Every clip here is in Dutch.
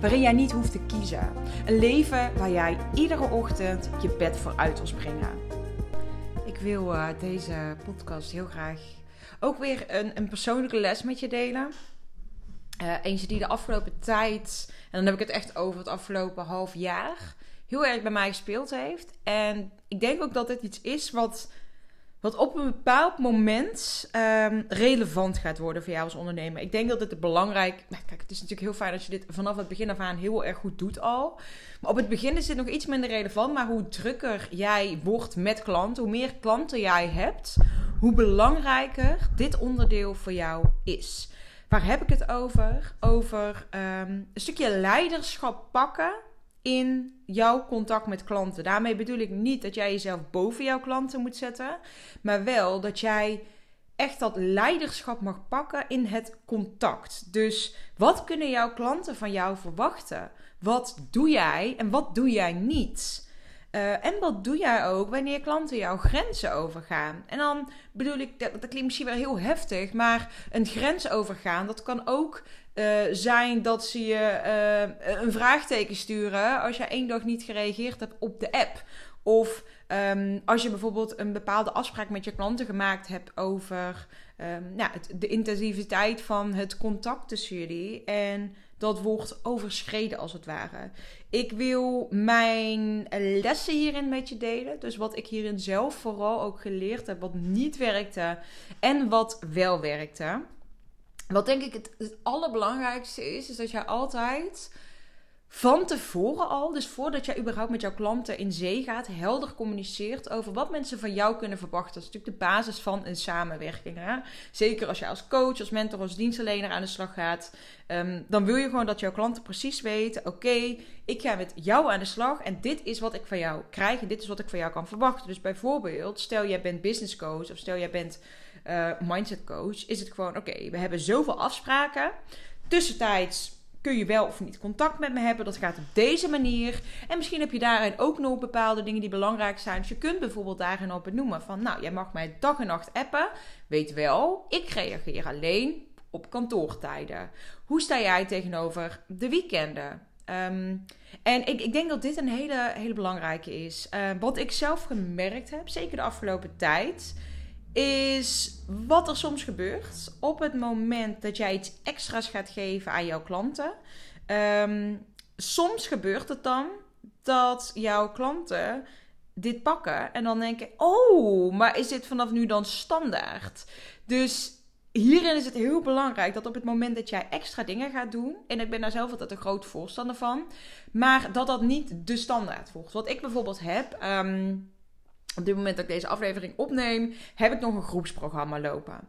waarin jij niet hoeft te kiezen. Een leven waar jij iedere ochtend je bed voor uit wil springen. Ik wil uh, deze podcast heel graag ook weer een, een persoonlijke les met je delen. Uh, eentje die de afgelopen tijd, en dan heb ik het echt over het afgelopen half jaar, heel erg bij mij gespeeld heeft. En ik denk ook dat dit iets is wat wat op een bepaald moment um, relevant gaat worden voor jou als ondernemer. Ik denk dat het belangrijk... Nou, kijk, het is natuurlijk heel fijn als je dit vanaf het begin af aan heel erg goed doet al. Maar op het begin is dit nog iets minder relevant. Maar hoe drukker jij wordt met klanten, hoe meer klanten jij hebt... hoe belangrijker dit onderdeel voor jou is. Waar heb ik het over? Over um, een stukje leiderschap pakken in jouw contact met klanten. Daarmee bedoel ik niet dat jij jezelf boven jouw klanten moet zetten, maar wel dat jij echt dat leiderschap mag pakken in het contact. Dus wat kunnen jouw klanten van jou verwachten? Wat doe jij en wat doe jij niet? Uh, en wat doe jij ook wanneer klanten jouw grenzen overgaan? En dan bedoel ik, dat, dat klinkt misschien wel heel heftig, maar een grens overgaan, dat kan ook uh, zijn dat ze je uh, een vraagteken sturen als je één dag niet gereageerd hebt op de app. Of um, als je bijvoorbeeld een bepaalde afspraak met je klanten gemaakt hebt over um, nou, het, de intensiviteit van het contact tussen jullie. En dat wordt overschreden als het ware. Ik wil mijn lessen hierin met je delen. Dus wat ik hierin zelf vooral ook geleerd heb, wat niet werkte en wat wel werkte. Wat denk ik het, allerbelangrijkste is, is dat jij altijd van tevoren al, dus voordat jij überhaupt met jouw klanten in zee gaat, helder communiceert over wat mensen van jou kunnen verwachten. Dat is natuurlijk de basis van een samenwerking. Hè? Zeker als je als coach, als mentor, als dienstverlener aan de slag gaat. Um, dan wil je gewoon dat jouw klanten precies weten: oké, ik ga met jou aan de slag en dit is wat ik van jou krijg en dit is wat ik van jou kan verwachten. Dus bijvoorbeeld, stel jij bent business coach of stel jij bent uh, mindset coach, is het gewoon: oké, we hebben zoveel afspraken. Tussentijds kun je wel of niet contact met me hebben. Dat gaat op deze manier. En misschien heb je daarin ook nog bepaalde dingen die belangrijk zijn. Dus je kunt bijvoorbeeld daarin op benoemen van, nou, jij mag mij dag en nacht appen. Weet wel, ik reageer alleen op kantoortijden. Hoe sta jij tegenover de weekenden? Um, en ik, ik, denk dat dit een hele, hele belangrijke is. Uh, wat ik zelf gemerkt heb, zeker de afgelopen tijd is wat er soms gebeurt op het moment dat jij iets extra's gaat geven aan jouw klanten. Um, soms gebeurt het dan dat jouw klanten dit pakken en dan denken: Oh, maar is dit vanaf nu dan standaard? Dus hierin is het heel belangrijk dat op het moment dat jij extra dingen gaat doen, en ik ben daar zelf altijd een groot voorstander van, maar dat dat niet de standaard volgt. Wat ik bijvoorbeeld heb. Um, op dit moment dat ik deze aflevering opneem, heb ik nog een groepsprogramma lopen.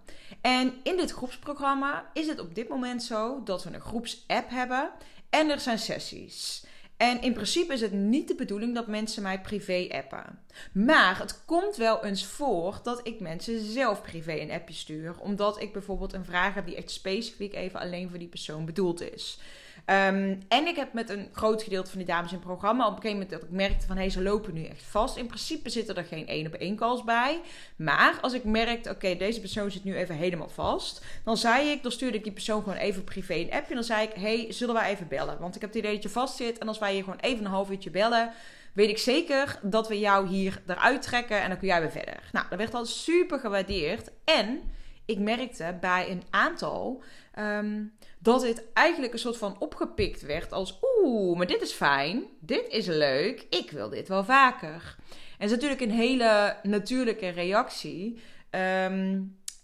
En in dit groepsprogramma is het op dit moment zo dat we een groepsapp hebben en er zijn sessies. En in principe is het niet de bedoeling dat mensen mij privé appen. Maar het komt wel eens voor dat ik mensen zelf privé een appje stuur. Omdat ik bijvoorbeeld een vraag heb die echt specifiek even alleen voor die persoon bedoeld is. Um, en ik heb met een groot gedeelte van die dames in het programma op een gegeven moment dat ik merkte van hé, hey, ze lopen nu echt vast. In principe zitten er geen één op één calls bij. Maar als ik merkte, oké, deze persoon zit nu even helemaal vast. Dan zei ik, dan stuurde ik die persoon gewoon even privé een appje. En dan zei ik, hey, zullen wij even bellen? Want ik heb het idee dat je vast zit. En als wij hier gewoon even een half uurtje bellen, weet ik zeker dat we jou hier eruit trekken. En dan kun jij weer verder. Nou, dat werd al super gewaardeerd. En ik merkte bij een aantal ehm, dat het eigenlijk een soort van opgepikt werd als oeh, maar dit is fijn, dit is leuk, ik wil dit wel vaker. En dat is natuurlijk een hele natuurlijke reactie. Ehm,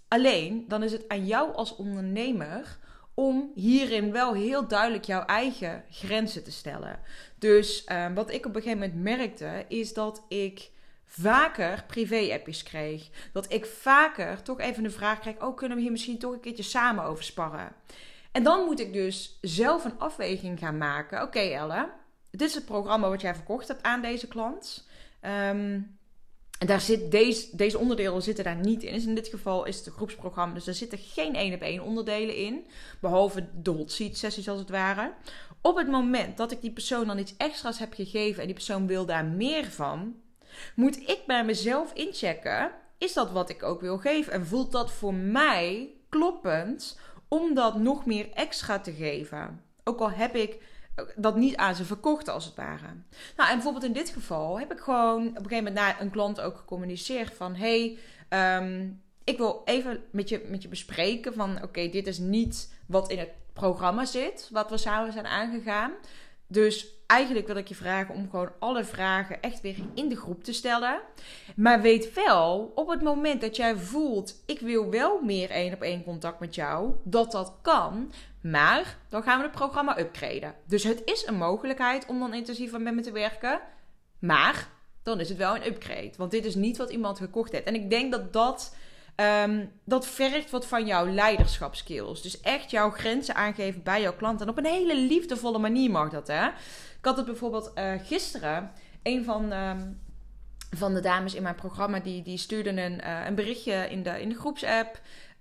alleen dan is het aan jou als ondernemer om hierin wel heel duidelijk jouw eigen grenzen te stellen. Dus ehm, wat ik op een gegeven moment merkte, is dat ik vaker privé-appjes kreeg. Dat ik vaker toch even de vraag kreeg: Oh, kunnen we hier misschien toch een keertje samen over sparren? En dan moet ik dus zelf een afweging gaan maken. Oké, Elle, dit is het programma wat jij verkocht hebt aan deze klant. En daar zit deze, deze onderdelen zitten daar niet in. Dus in dit geval is het een groepsprogramma, dus er zitten geen één op één onderdelen in. Behalve de hot seat sessies als het ware. Op het moment dat ik die persoon dan iets extra's heb gegeven en die persoon wil daar meer van, moet ik bij mezelf inchecken: is dat wat ik ook wil geven? En voelt dat voor mij kloppend om dat nog meer extra te geven? Ook al heb ik dat niet aan ze verkocht als het ware. Nou, en bijvoorbeeld in dit geval heb ik gewoon op een gegeven moment naar een klant ook gecommuniceerd van... hey, ehm, ik wil even met je, met je bespreken van... oké, dit is niet wat in het programma zit, wat we samen zijn aangegaan. Dus eigenlijk wil ik je vragen om gewoon alle vragen echt weer in de groep te stellen. Maar weet wel, op het moment dat jij voelt, ik wil wel meer één op één contact met jou, dat dat kan. Maar dan gaan we het programma upgraden. Dus het is een mogelijkheid om dan intensiever met me te werken. Maar dan is het wel een upgrade. Want dit is niet wat iemand gekocht heeft. En ik denk dat dat, um, dat vergt wat van jouw leiderschapskills. Dus echt jouw grenzen aangeven bij jouw klant. En op een hele liefdevolle manier mag dat, hè. Ik had het bijvoorbeeld uh, gisteren. Een van... Um, van de dames in mijn programma, die, die stuurde een, uh, een berichtje in de, in de groepsapp.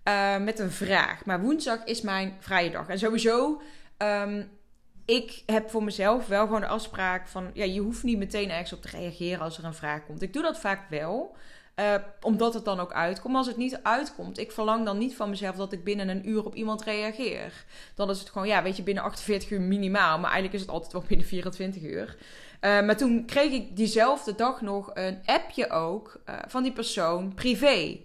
Uh, met een vraag. Maar woensdag is mijn vrije dag. En sowieso, um, ik heb voor mezelf wel gewoon de afspraak van... Ja, je hoeft niet meteen ergens op te reageren als er een vraag komt. Ik doe dat vaak wel. Uh, omdat het dan ook uitkomt. Als het niet uitkomt, ik verlang dan niet van mezelf dat ik binnen een uur op iemand reageer. Dan is het gewoon, ja, weet je, binnen 48 uur minimaal. Maar eigenlijk is het altijd wel binnen 24 uur. Uh, maar toen kreeg ik diezelfde dag nog een appje ook uh, van die persoon privé.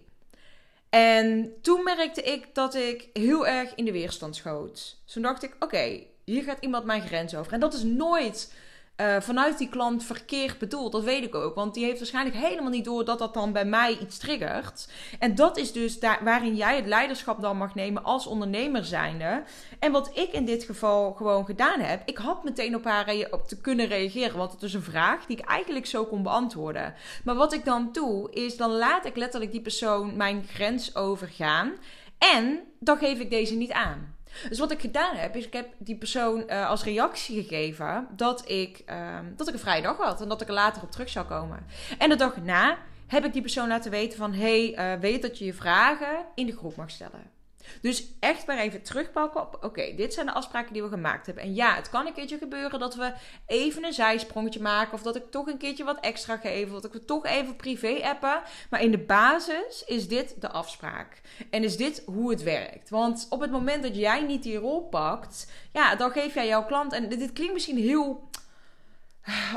En toen merkte ik dat ik heel erg in de weerstand schoot. Toen dacht ik: oké, hier gaat iemand mijn grens over. En dat is nooit uh, vanuit die klant verkeerd bedoeld. Dat weet ik ook. Want die heeft waarschijnlijk helemaal niet door dat dat dan bij mij iets triggert. En dat is dus daar, waarin jij het leiderschap dan mag nemen als ondernemer zijnde. En wat ik in dit geval gewoon gedaan heb. Ik had meteen op haar op te kunnen reageren. Want het is een vraag die ik eigenlijk zo kon beantwoorden. Maar wat ik dan doe, is dan laat ik letterlijk die persoon mijn grens overgaan. En dan geef ik deze niet aan. Dus wat ik gedaan heb, is ik heb die persoon uh, als reactie gegeven dat ik, uh, dat ik een vrije dag had en dat ik er later op terug zou komen. En de dag na heb ik die persoon laten weten van, hey, uh, weet dat je je vragen in de groep mag stellen. Dus echt maar even terugpakken op: oké, dit zijn de afspraken die we gemaakt hebben. En ja, het kan een keertje gebeuren dat we even een zijsprongetje maken. Of dat ik toch een keertje wat extra geef. Of dat ik toch even privé appen. Maar in de basis is dit de afspraak. En is dit hoe het werkt. Want op het moment dat jij niet die rol pakt, ja, dan geef jij jouw klant. En dit klinkt misschien heel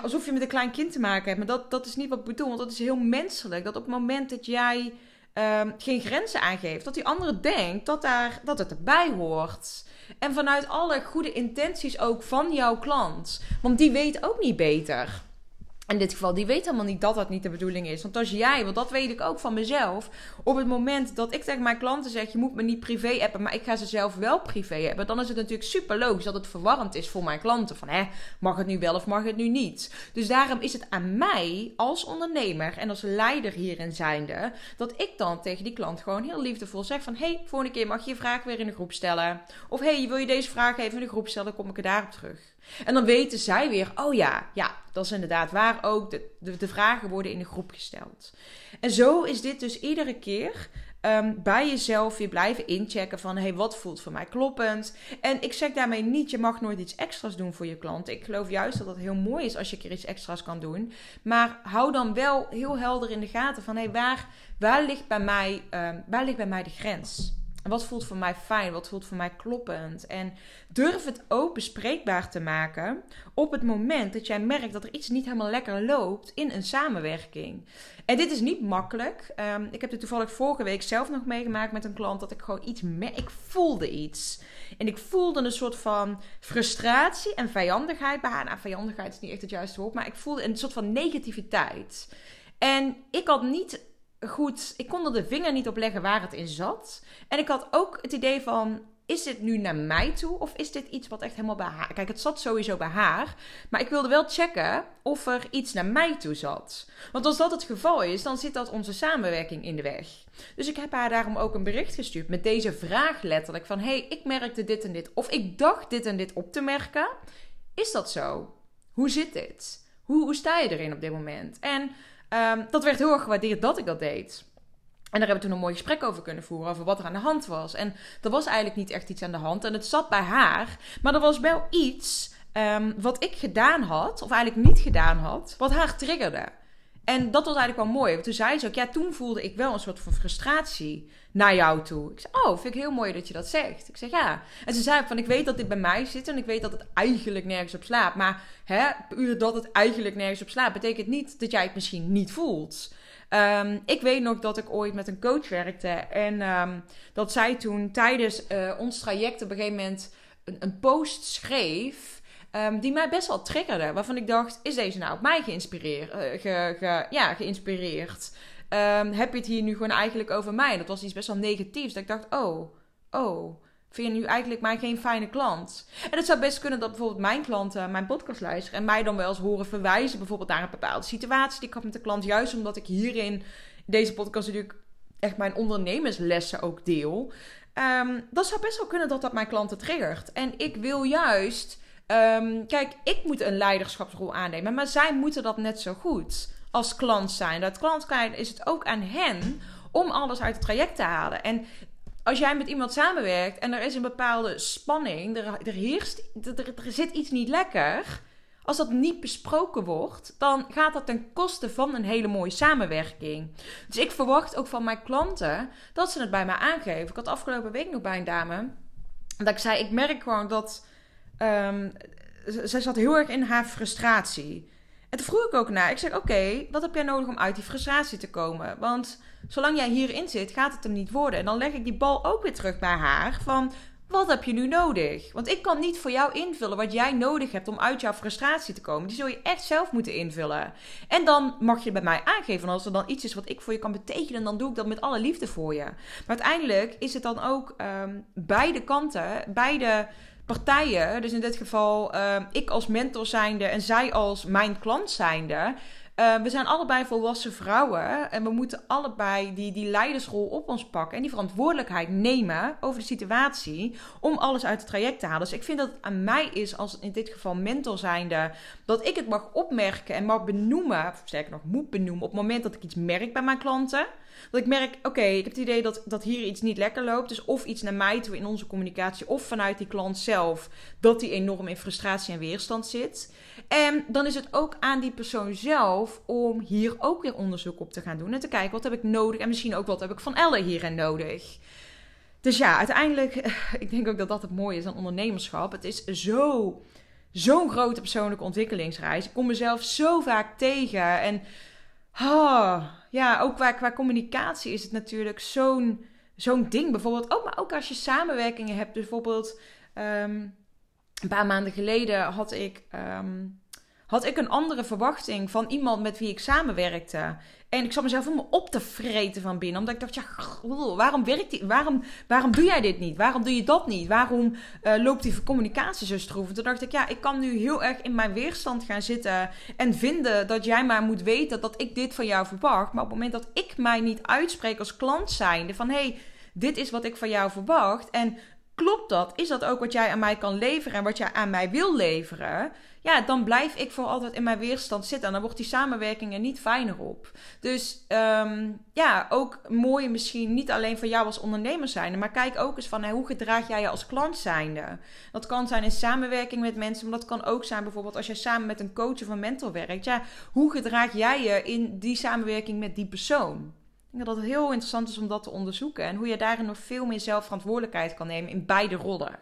alsof je met een klein kind te maken hebt. Maar dat, dat is niet wat ik bedoel. Want dat is heel menselijk. Dat op het moment dat jij um, geen grenzen aangeeft. Dat die andere denkt dat, daar, dat het erbij hoort. En vanuit alle goede intenties ook van jouw klant. Want die weet ook niet beter in dit geval, die weet helemaal niet dat dat niet de bedoeling is. Want als jij, want dat weet ik ook van mezelf, op het moment dat ik tegen mijn klanten zeg: je moet me niet privé appen, maar ik ga ze zelf wel privé hebben, dan is het natuurlijk super logisch dat het verwarrend is voor mijn klanten. Van hè, mag het nu wel of mag het nu niet? Dus daarom is het aan mij als ondernemer en als leider hierin zijnde, dat ik dan tegen die klant gewoon heel liefdevol zeg: van hé, hey, volgende keer mag je je vraag weer in de groep stellen. Of hé, hey, wil je deze vraag even in de groep stellen, kom ik er daarop terug. En dan weten zij weer, oh ja, ja, dat is inderdaad waar ook. De, de, vragen worden in de groep gesteld. En zo is dit dus iedere keer um, bij jezelf weer blijven inchecken van, hey, wat voelt voor mij kloppend? En ik zeg daarmee niet, je mag nooit iets extra's doen voor je klant. Ik geloof juist dat het heel mooi is als je een keer iets extra's kan doen. Maar hou dan wel heel helder in de gaten van, hey, waar, waar, ligt, bij mij, um, waar ligt bij mij de grens? Wat voelt voor mij fijn? Wat voelt voor mij kloppend? En durf het ook bespreekbaar te maken op het moment dat jij merkt dat er iets niet helemaal lekker loopt in een samenwerking. En dit is niet makkelijk. Ehm, ik heb het toevallig vorige week zelf nog meegemaakt met een klant dat ik gewoon iets me ik voelde iets. En ik voelde een soort van frustratie en vijandigheid bij. Nou, vijandigheid is niet echt het juiste woord, maar ik voelde een soort van negativiteit. En ik had niet goed, ik kon er de vinger niet op leggen waar het in zat. En ik had ook het idee van, is dit nu naar mij toe of is dit iets wat echt helemaal bij haar... Kijk, het zat sowieso bij haar, maar ik wilde wel checken of er iets naar mij toe zat. Want als dat het geval is, dan zit dat onze samenwerking in de weg. Dus ik heb haar daarom ook een bericht gestuurd met deze vraag letterlijk van... hey, ik merkte dit en dit of ik dacht dit en dit op te merken. Is dat zo? Hoe zit dit? Hoe, hoe sta je erin op dit moment? En um, dat werd heel erg gewaardeerd dat ik dat deed. En daar hebben we toen een mooi gesprek over kunnen voeren, over wat er aan de hand was. En er was eigenlijk niet echt iets aan de hand. En het zat bij haar. Maar er was wel iets um, wat ik gedaan had, of eigenlijk niet gedaan had, wat haar triggerde. En dat was eigenlijk wel mooi. Toen zei ze ook, ja, toen voelde ik wel een soort van frustratie naar jou toe. Ik zei, oh, vind ik heel mooi dat je dat zegt. Ik zeg, ja. En ze zei van, ik weet dat dit bij mij zit en ik weet dat het eigenlijk nergens op slaat. Maar hè, dat het eigenlijk nergens op slaat, betekent niet dat jij het misschien niet voelt. Um, ik weet nog dat ik ooit met een coach werkte en um, dat zij toen tijdens uh, ons traject op een gegeven moment een, een post schreef Um, die mij best wel triggerde. Waarvan ik dacht, is deze nou op mij geïnspireerd? Uh, ge, ja, geïnspireerd? Um, heb je het hier nu gewoon eigenlijk over mij? Dat was iets best wel negatiefs. Dat ik dacht, oh, oh, vind je nu eigenlijk mij geen fijne klant? En het zou best kunnen dat bijvoorbeeld mijn klanten mijn podcast en mij dan wel eens horen verwijzen bijvoorbeeld naar een bepaalde situatie... die ik had met de klant. Juist omdat ik hierin, deze podcast natuurlijk echt mijn ondernemerslessen ook deel... Um, dat zou best wel kunnen dat dat mijn klanten triggert. En ik wil juist Um, kijk, ik moet een leiderschapsrol aannemen, maar zij moeten dat net zo goed als klant zijn. Dat klant is het ook aan hen om alles uit het traject te halen. En als jij met iemand samenwerkt en er is een bepaalde spanning, er, er heerst, er, er zit iets niet lekker. Als dat niet besproken wordt, dan gaat dat ten koste van een hele mooie samenwerking. Dus ik verwacht ook van mijn klanten dat ze het bij mij aangeven. Ik had afgelopen week nog bij een dame dat ik zei: Ik merk gewoon dat um, zij zat heel erg in haar frustratie. En toen vroeg ik ook naar. Ik zeg: Oké, wat heb jij nodig om uit die frustratie te komen? Want zolang jij hierin zit, gaat het hem niet worden. En dan leg ik die bal ook weer terug bij haar. Van wat heb je nu nodig? Want ik kan niet voor jou invullen wat jij nodig hebt om uit jouw frustratie te komen. Die zul je echt zelf moeten invullen. En dan mag je bij mij aangeven. En als er dan iets is wat ik voor je kan betekenen, dan doe ik dat met alle liefde voor je. Maar uiteindelijk is het dan ook um, beide kanten, beide partijen, dus in dit geval uh, ik als mentor zijnde en zij als mijn klant zijnde. Uh, we zijn allebei volwassen vrouwen en we moeten allebei die, die leidersrol op ons pakken en die verantwoordelijkheid nemen over de situatie om alles uit het traject te halen. Dus ik vind dat het aan mij is, als in dit geval mentor zijnde, dat ik het mag opmerken en mag benoemen, of nog moet benoemen, op het moment dat ik iets merk bij mijn klanten. Dat ik merk, oké, ik heb het idee dat, dat hier iets niet lekker loopt. Dus of iets naar mij toe in onze communicatie, of vanuit die klant zelf, dat die enorm in frustratie en weerstand zit. En dan is het ook aan die persoon zelf om hier ook weer onderzoek op te gaan doen. En te kijken, wat heb ik nodig? En misschien ook, wat heb ik van Elle hierin nodig? Dus ja, uiteindelijk, ik denk ook dat dat het mooie is aan ondernemerschap. Het is zo, zo'n grote persoonlijke ontwikkelingsreis. Ik kom mezelf zo vaak tegen en Oh, ja, ook qua, qua communicatie is het natuurlijk zo'n zo'n ding. Bijvoorbeeld ook, maar ook als je samenwerkingen hebt. Bijvoorbeeld um, een paar maanden geleden had ik um, had ik een andere verwachting van iemand met wie ik samenwerkte. En ik zat mezelf helemaal op te vreten van binnen. Omdat ik dacht, ja, waarom werkt die? Waarom, waarom doe jij dit niet? Waarom doe je dat niet? Waarom uh, loopt die communicatie zo stroef? En toen dacht ik, ja, ik kan nu heel erg in mijn weerstand gaan zitten. En vinden dat jij maar moet weten dat ik dit van jou verwacht. Maar op het moment dat ik mij niet uitspreek als klant zijnde van, hey, dit is wat ik van jou verwacht. En klopt dat? Is dat ook wat jij aan mij kan leveren en wat jij aan mij wil leveren? ja, dan blijf ik voor altijd in mijn weerstand zitten. En dan wordt die samenwerking er niet fijner op. Dus um, ja, ook mooi misschien niet alleen voor jou als ondernemer zijnde. Maar kijk ook eens van hoe gedraag jij je als klant zijnde. Dat kan zijn in samenwerking met mensen. Maar dat kan ook zijn bijvoorbeeld als jij samen met een coach of een mentor werkt. Ja, hoe gedraag jij je in die samenwerking met die persoon? Ik denk dat het heel interessant is om dat te onderzoeken en hoe je daarin nog veel meer zelfverantwoordelijkheid kan nemen in beide rollen.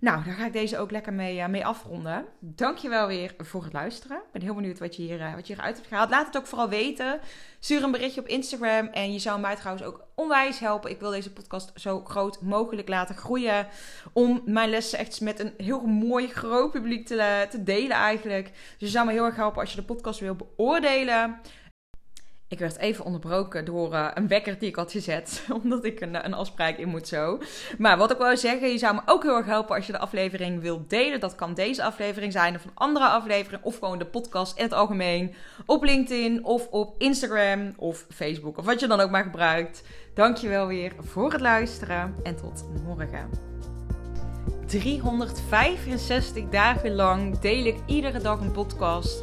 Nou, daar ga ik deze ook lekker mee, uh, mee afronden. Dankjewel weer voor het luisteren. Ik ben heel benieuwd wat je, hier, uh, wat je hieruit hebt gehaald. Laat het ook vooral weten. Stuur een berichtje op Instagram. En je zou mij trouwens ook onwijs helpen. Ik wil deze podcast zo groot mogelijk laten groeien. Om mijn lessen echt met een heel mooi groot publiek te, te delen eigenlijk. Dus je zou me heel erg helpen als je de podcast wil beoordelen. Ik werd even onderbroken door uh, een wekker die ik had gezet. Omdat ik een, een afspraak in moet zo. Maar wat ik wou zeggen, je zou me ook heel erg helpen als je de aflevering wilt delen. Dat kan deze aflevering zijn of een andere aflevering. Of gewoon de podcast in het algemeen. Op LinkedIn of op Instagram of Facebook. Of wat je dan ook maar gebruikt. Dankjewel weer voor het luisteren. En tot morgen. 365 dagen lang deel ik iedere dag een podcast.